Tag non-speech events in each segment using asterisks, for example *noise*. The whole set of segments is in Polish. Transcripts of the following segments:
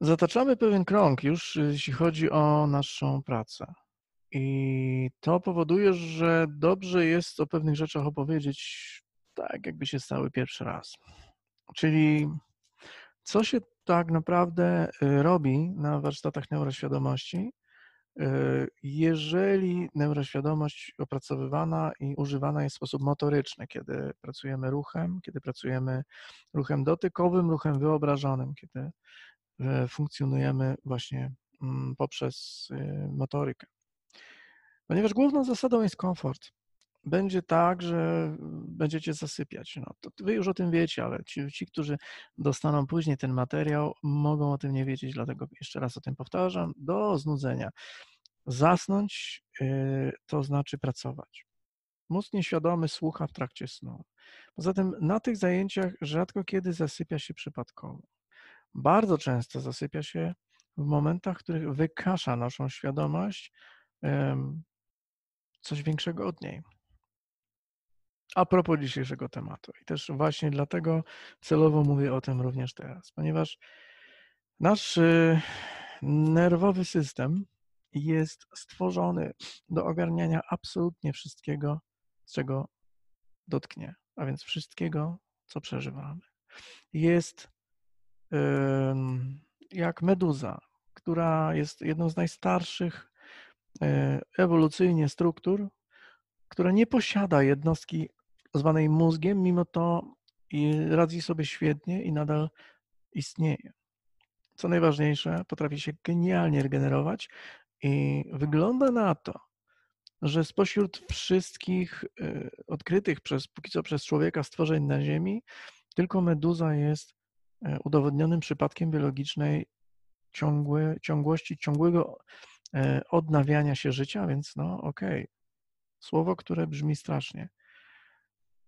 Zataczamy pewien krąg już, jeśli chodzi o naszą pracę. I to powoduje, że dobrze jest o pewnych rzeczach opowiedzieć tak, jakby się stały pierwszy raz. Czyli co się tak naprawdę y, robi na warsztatach neuroświadomości, y, jeżeli neuroświadomość opracowywana i używana jest w sposób motoryczny, kiedy pracujemy ruchem, kiedy pracujemy ruchem dotykowym, ruchem wyobrażonym, kiedy y, funkcjonujemy właśnie mm, poprzez motorykę. Ponieważ główną zasadą jest komfort. Będzie tak, że będziecie zasypiać. No, to wy już o tym wiecie, ale ci, ci, którzy dostaną później ten materiał, mogą o tym nie wiedzieć, dlatego jeszcze raz o tym powtarzam. Do znudzenia. Zasnąć yy, to znaczy pracować. Mózg nieświadomy słucha w trakcie snu. Poza tym na tych zajęciach rzadko kiedy zasypia się przypadkowo. Bardzo często zasypia się w momentach, w których wykasza naszą świadomość coś większego od niej. A propos dzisiejszego tematu. I też właśnie dlatego celowo mówię o tym również teraz, ponieważ nasz y, nerwowy system jest stworzony do ogarniania absolutnie wszystkiego, czego dotknie, a więc wszystkiego, co przeżywamy. Jest jak meduza, która jest jedną z najstarszych E, ewolucyjnie struktur, która nie posiada jednostki zwanej mózgiem, mimo to radzi sobie świetnie i nadal istnieje. Co najważniejsze, potrafi się genialnie regenerować i wygląda na to, że spośród wszystkich e, odkrytych przez, póki co przez człowieka stworzeń na Ziemi, tylko meduza jest udowodnionym przypadkiem biologicznej ciągłe, ciągłości, ciągłego E, odnawiania się życia, więc no okej. Okay. Słowo, które brzmi strasznie.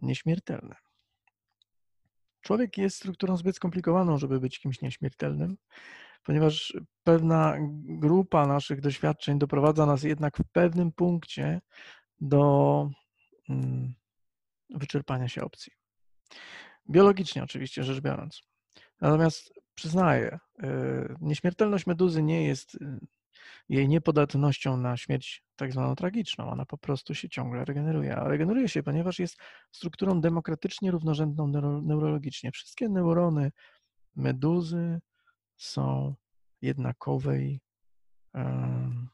Nieśmiertelne. Człowiek jest strukturą zbyt skomplikowaną, żeby być kimś nieśmiertelnym, ponieważ pewna grupa naszych doświadczeń doprowadza nas jednak w pewnym punkcie do mm, wyczerpania się opcji. Biologicznie oczywiście rzecz biorąc. Natomiast przyznaję, e, nieśmiertelność meduzy nie jest y, jej niepodatnością na śmierć tak zwaną tragiczną. Ona po prostu się ciągle regeneruje. A regeneruje się, ponieważ jest strukturą demokratycznie równorzędną neuro, neurologicznie. Wszystkie neurony meduzy są jednakowej um,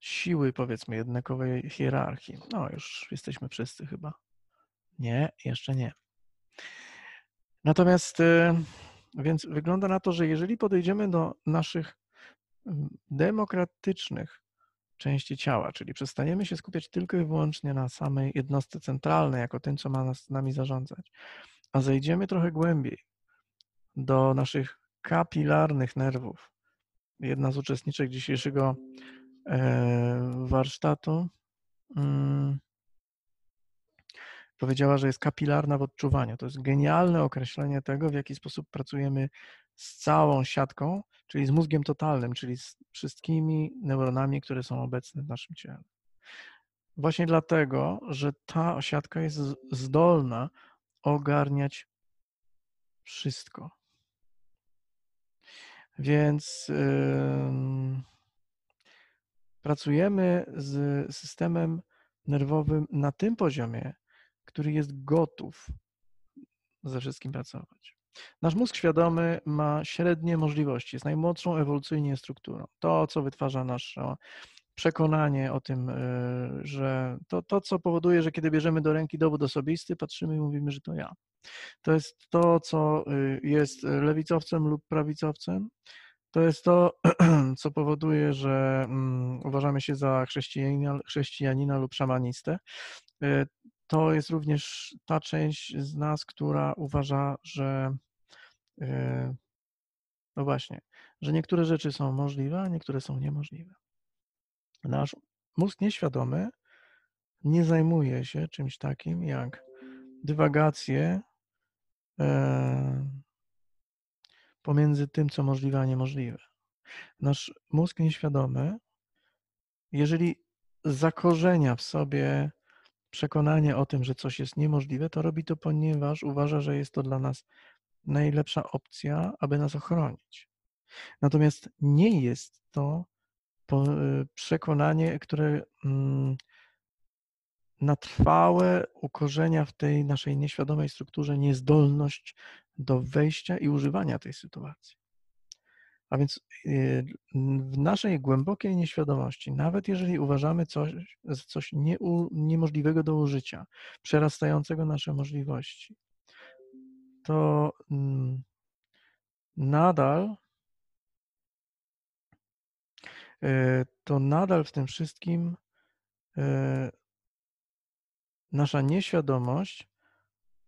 siły, powiedzmy, jednakowej hierarchii. No, już jesteśmy wszyscy chyba. Nie, jeszcze nie. Natomiast, y, więc wygląda na to, że jeżeli podejdziemy do naszych demokratycznych części ciała, czyli przestaniemy się skupiać tylko i wyłącznie na samej jednostce centralnej, jako tym, co ma nas, nami zarządzać, a zejdziemy trochę głębiej do naszych kapilarnych nerwów. Jedna z uczestniczek dzisiejszego e, warsztatu mm, powiedziała, że jest kapilarna w odczuwaniu. To jest genialne określenie tego, w jaki sposób pracujemy z całą siatką, czyli z mózgiem totalnym, czyli z wszystkimi neuronami, które są obecne w naszym ciele. Właśnie dlatego, że ta siatka jest zdolna ogarniać wszystko. Więc yy, pracujemy z systemem nerwowym na tym poziomie, który jest gotów ze wszystkim pracować. Nasz mózg świadomy ma średnie możliwości, jest najmłodszą ewolucyjnie strukturą. To, co wytwarza nasze przekonanie o tym, y, że to, to, co powoduje, że kiedy bierzemy do ręki dowód osobisty, patrzymy i mówimy, że to ja. To jest to, co y, jest lewicowcem lub prawicowcem. To jest to, *clears throat* co powoduje, że mm, uważamy się za chrześcijanina, chrześcijanina lub szamanistę. To jest również ta część z nas, która uważa, że e, no właśnie, że niektóre rzeczy są możliwe, a niektóre są niemożliwe. Nasz mózg nieświadomy nie zajmuje się czymś takim jak dywagacje e, pomiędzy tym, co możliwe, a niemożliwe. Nasz mózg nieświadomy, jeżeli zakorzenia w sobie przekonanie o tym, że coś jest niemożliwe, to robi to, ponieważ uważa, że jest to dla nas najlepsza opcja, aby nas ochronić. Natomiast nie jest to przekonanie, które mm, na trwałe ukorzenia w tej naszej nieświadomej strukturze niezdolność do wejścia i używania tej sytuacji. A więc y, w naszej głębokiej nieświadomości, nawet jeżeli uważamy coś, coś nie, niemożliwego do użycia, przerastającego nasze możliwości, to mm, nadal y, to nadal w tym wszystkim y, nasza nieświadomość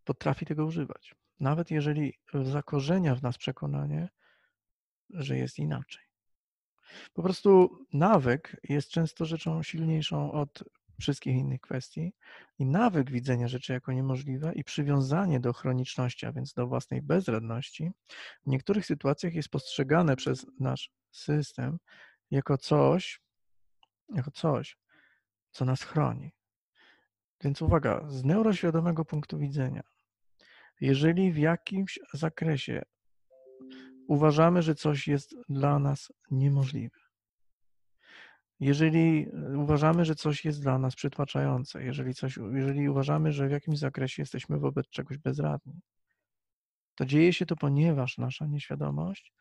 potrafi tego używać. Nawet jeżeli zakorzenia w nas przekonanie, że jest inaczej. Po prostu nawyk jest często rzeczą silniejszą od wszystkich innych kwestii i nawyk widzenia rzeczy jako niemożliwe i przywiązanie do chroniczności, a więc do własnej bezradności, w niektórych sytuacjach jest postrzegane przez nasz system jako coś, jako coś, co nas chroni. Więc uwaga, z neuroświadomego punktu widzenia, jeżeli w jakimś zakresie uważamy, że coś jest dla nas niemożliwe, jeżeli uważamy, że coś jest dla nas przytłaczające, jeżeli, coś, jeżeli uważamy, że w jakimś zakresie jesteśmy wobec czegoś bezradni, to dzieje się to, ponieważ nasza nieświadomość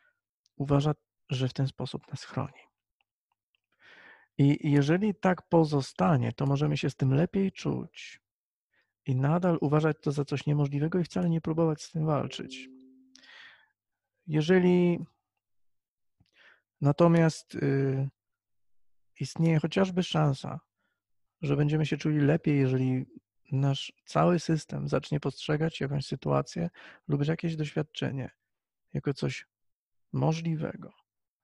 uważa, że w ten sposób nas chroni. I jeżeli tak pozostanie, to możemy się z tym lepiej czuć i nadal uważać to za coś niemożliwego i wcale nie próbować z tym walczyć. Jeżeli natomiast y, istnieje chociażby szansa, że będziemy się czuli lepiej, jeżeli nasz cały system zacznie postrzegać jakąś sytuację lub jakieś doświadczenie jako coś możliwego,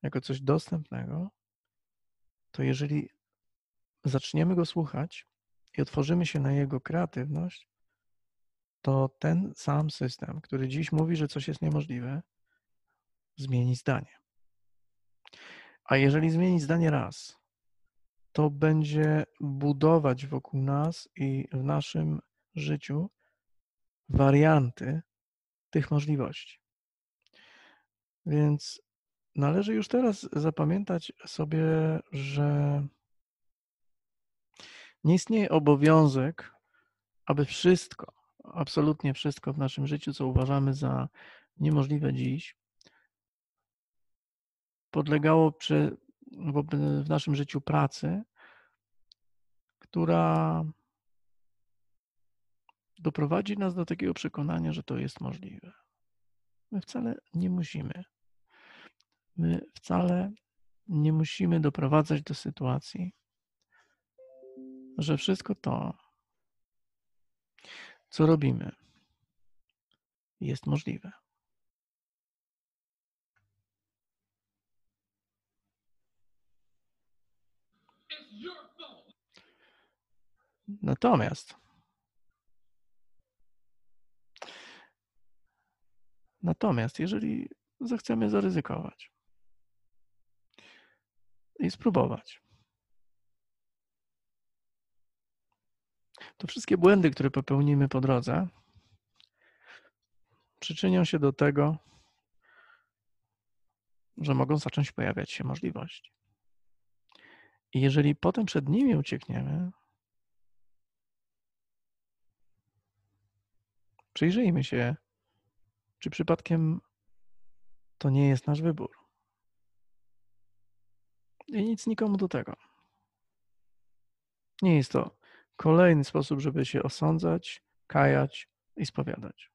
jako coś dostępnego, to jeżeli zaczniemy go słuchać i otworzymy się na jego kreatywność, to ten sam system, który dziś mówi, że coś jest niemożliwe, zmieni zdanie. A jeżeli zmieni zdanie raz, to będzie budować wokół nas i w naszym życiu warianty tych możliwości. Więc należy już teraz zapamiętać sobie, że nie istnieje obowiązek, aby wszystko, absolutnie wszystko w naszym życiu, co uważamy za niemożliwe dziś, podlegało przy, w naszym życiu pracy, która doprowadzi nas do takiego przekonania, że to jest możliwe. My wcale nie musimy. My wcale nie musimy doprowadzać do sytuacji, że wszystko to, co robimy, jest możliwe. Natomiast Natomiast jeżeli zechcemy zaryzykować i spróbować, to wszystkie błędy, które popełnimy po drodze, przyczynią się do tego, że mogą zacząć pojawiać się możliwości. I jeżeli potem przed nimi uciekniemy, przyjrzyjmy się, czy przypadkiem to nie jest nasz wybór. I nic nikomu do tego. Nie jest to kolejny sposób, żeby się osądzać, kajać i spowiadać.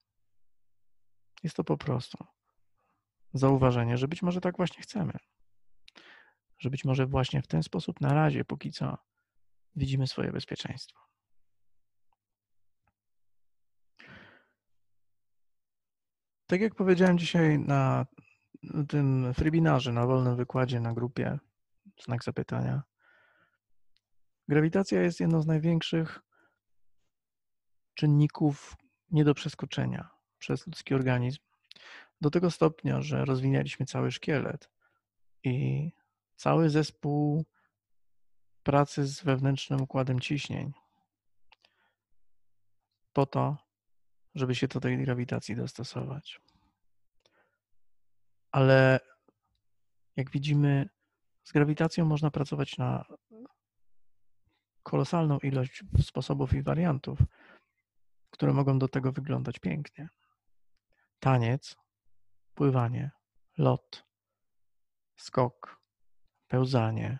Jest to po prostu zauważenie, że być może tak właśnie chcemy. Że być może właśnie w ten sposób na razie, póki co, widzimy swoje bezpieczeństwo. Tak jak powiedziałem dzisiaj na tym webinarze, na wolnym wykładzie na grupie, znak zapytania, Grawitacja jest jedną z największych czynników nie do przeskoczenia przez ludzki organizm. Do tego stopnia, że rozwinęliśmy cały szkielet i cały zespół pracy z wewnętrznym układem ciśnień po to, żeby się do tej grawitacji dostosować. ale jak widzimy, z grawitacją można pracować na kolosalną ilość sposobów i wariantów, które mogą do tego wyglądać pięknie. Taniec, pływanie, lot, skok, pełzanie,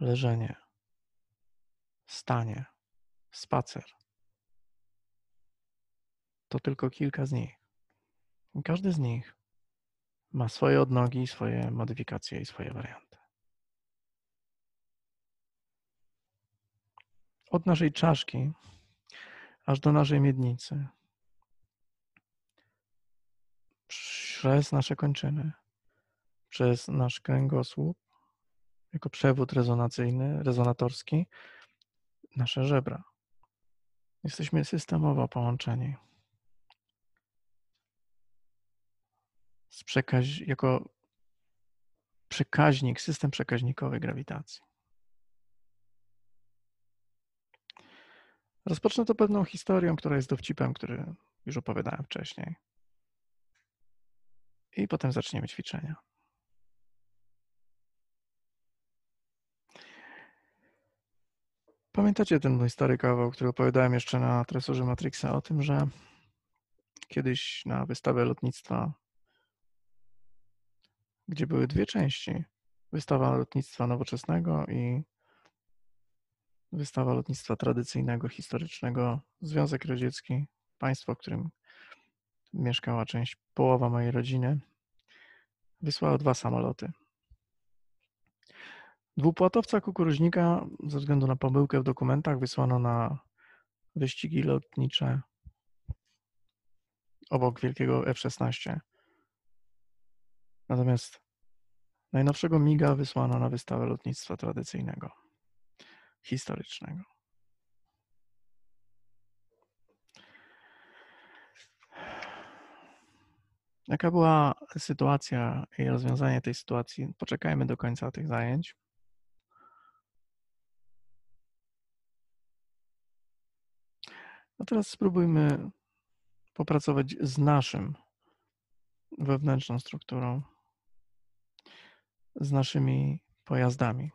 leżenie, stanie, spacer. To tylko kilka z nich. I każdy z nich ma swoje odnogi, swoje modyfikacje i swoje warianty. Od naszej czaszki aż do naszej miednicy, przez nasze kończyny, przez nasz kręgosłup, jako przewód rezonacyjny, rezonatorski, nasze żebra. Jesteśmy systemowo połączeni. Z przekaź, jako przekaźnik, system przekaźnikowy grawitacji. Rozpocznę to pewną historią, która jest dowcipem, który już opowiadałem wcześniej. I potem zaczniemy ćwiczenia. Pamiętacie ten mój stary kawał, który opowiadałem jeszcze na tresurze Matrixa o tym, że kiedyś na wystawę lotnictwa, gdzie były dwie części, wystawa lotnictwa nowoczesnego i wystawa lotnictwa tradycyjnego, historycznego, Związek Radziecki, państwo, w którym mieszkała część, połowa mojej rodziny, wysłało dwa samoloty. Dwupłatowca kukuryźnika ze względu na pomyłkę w dokumentach wysłano na wyścigi lotnicze obok wielkiego F-16. Natomiast najnowszego MIGA wysłano na wystawę lotnictwa tradycyjnego, historycznego. Jaka była sytuacja i rozwiązanie tej sytuacji? Poczekajmy do końca tych zajęć. Teraz spróbujmy popracować z naszym wewnętrzną strukturą, z naszymi pojazdami.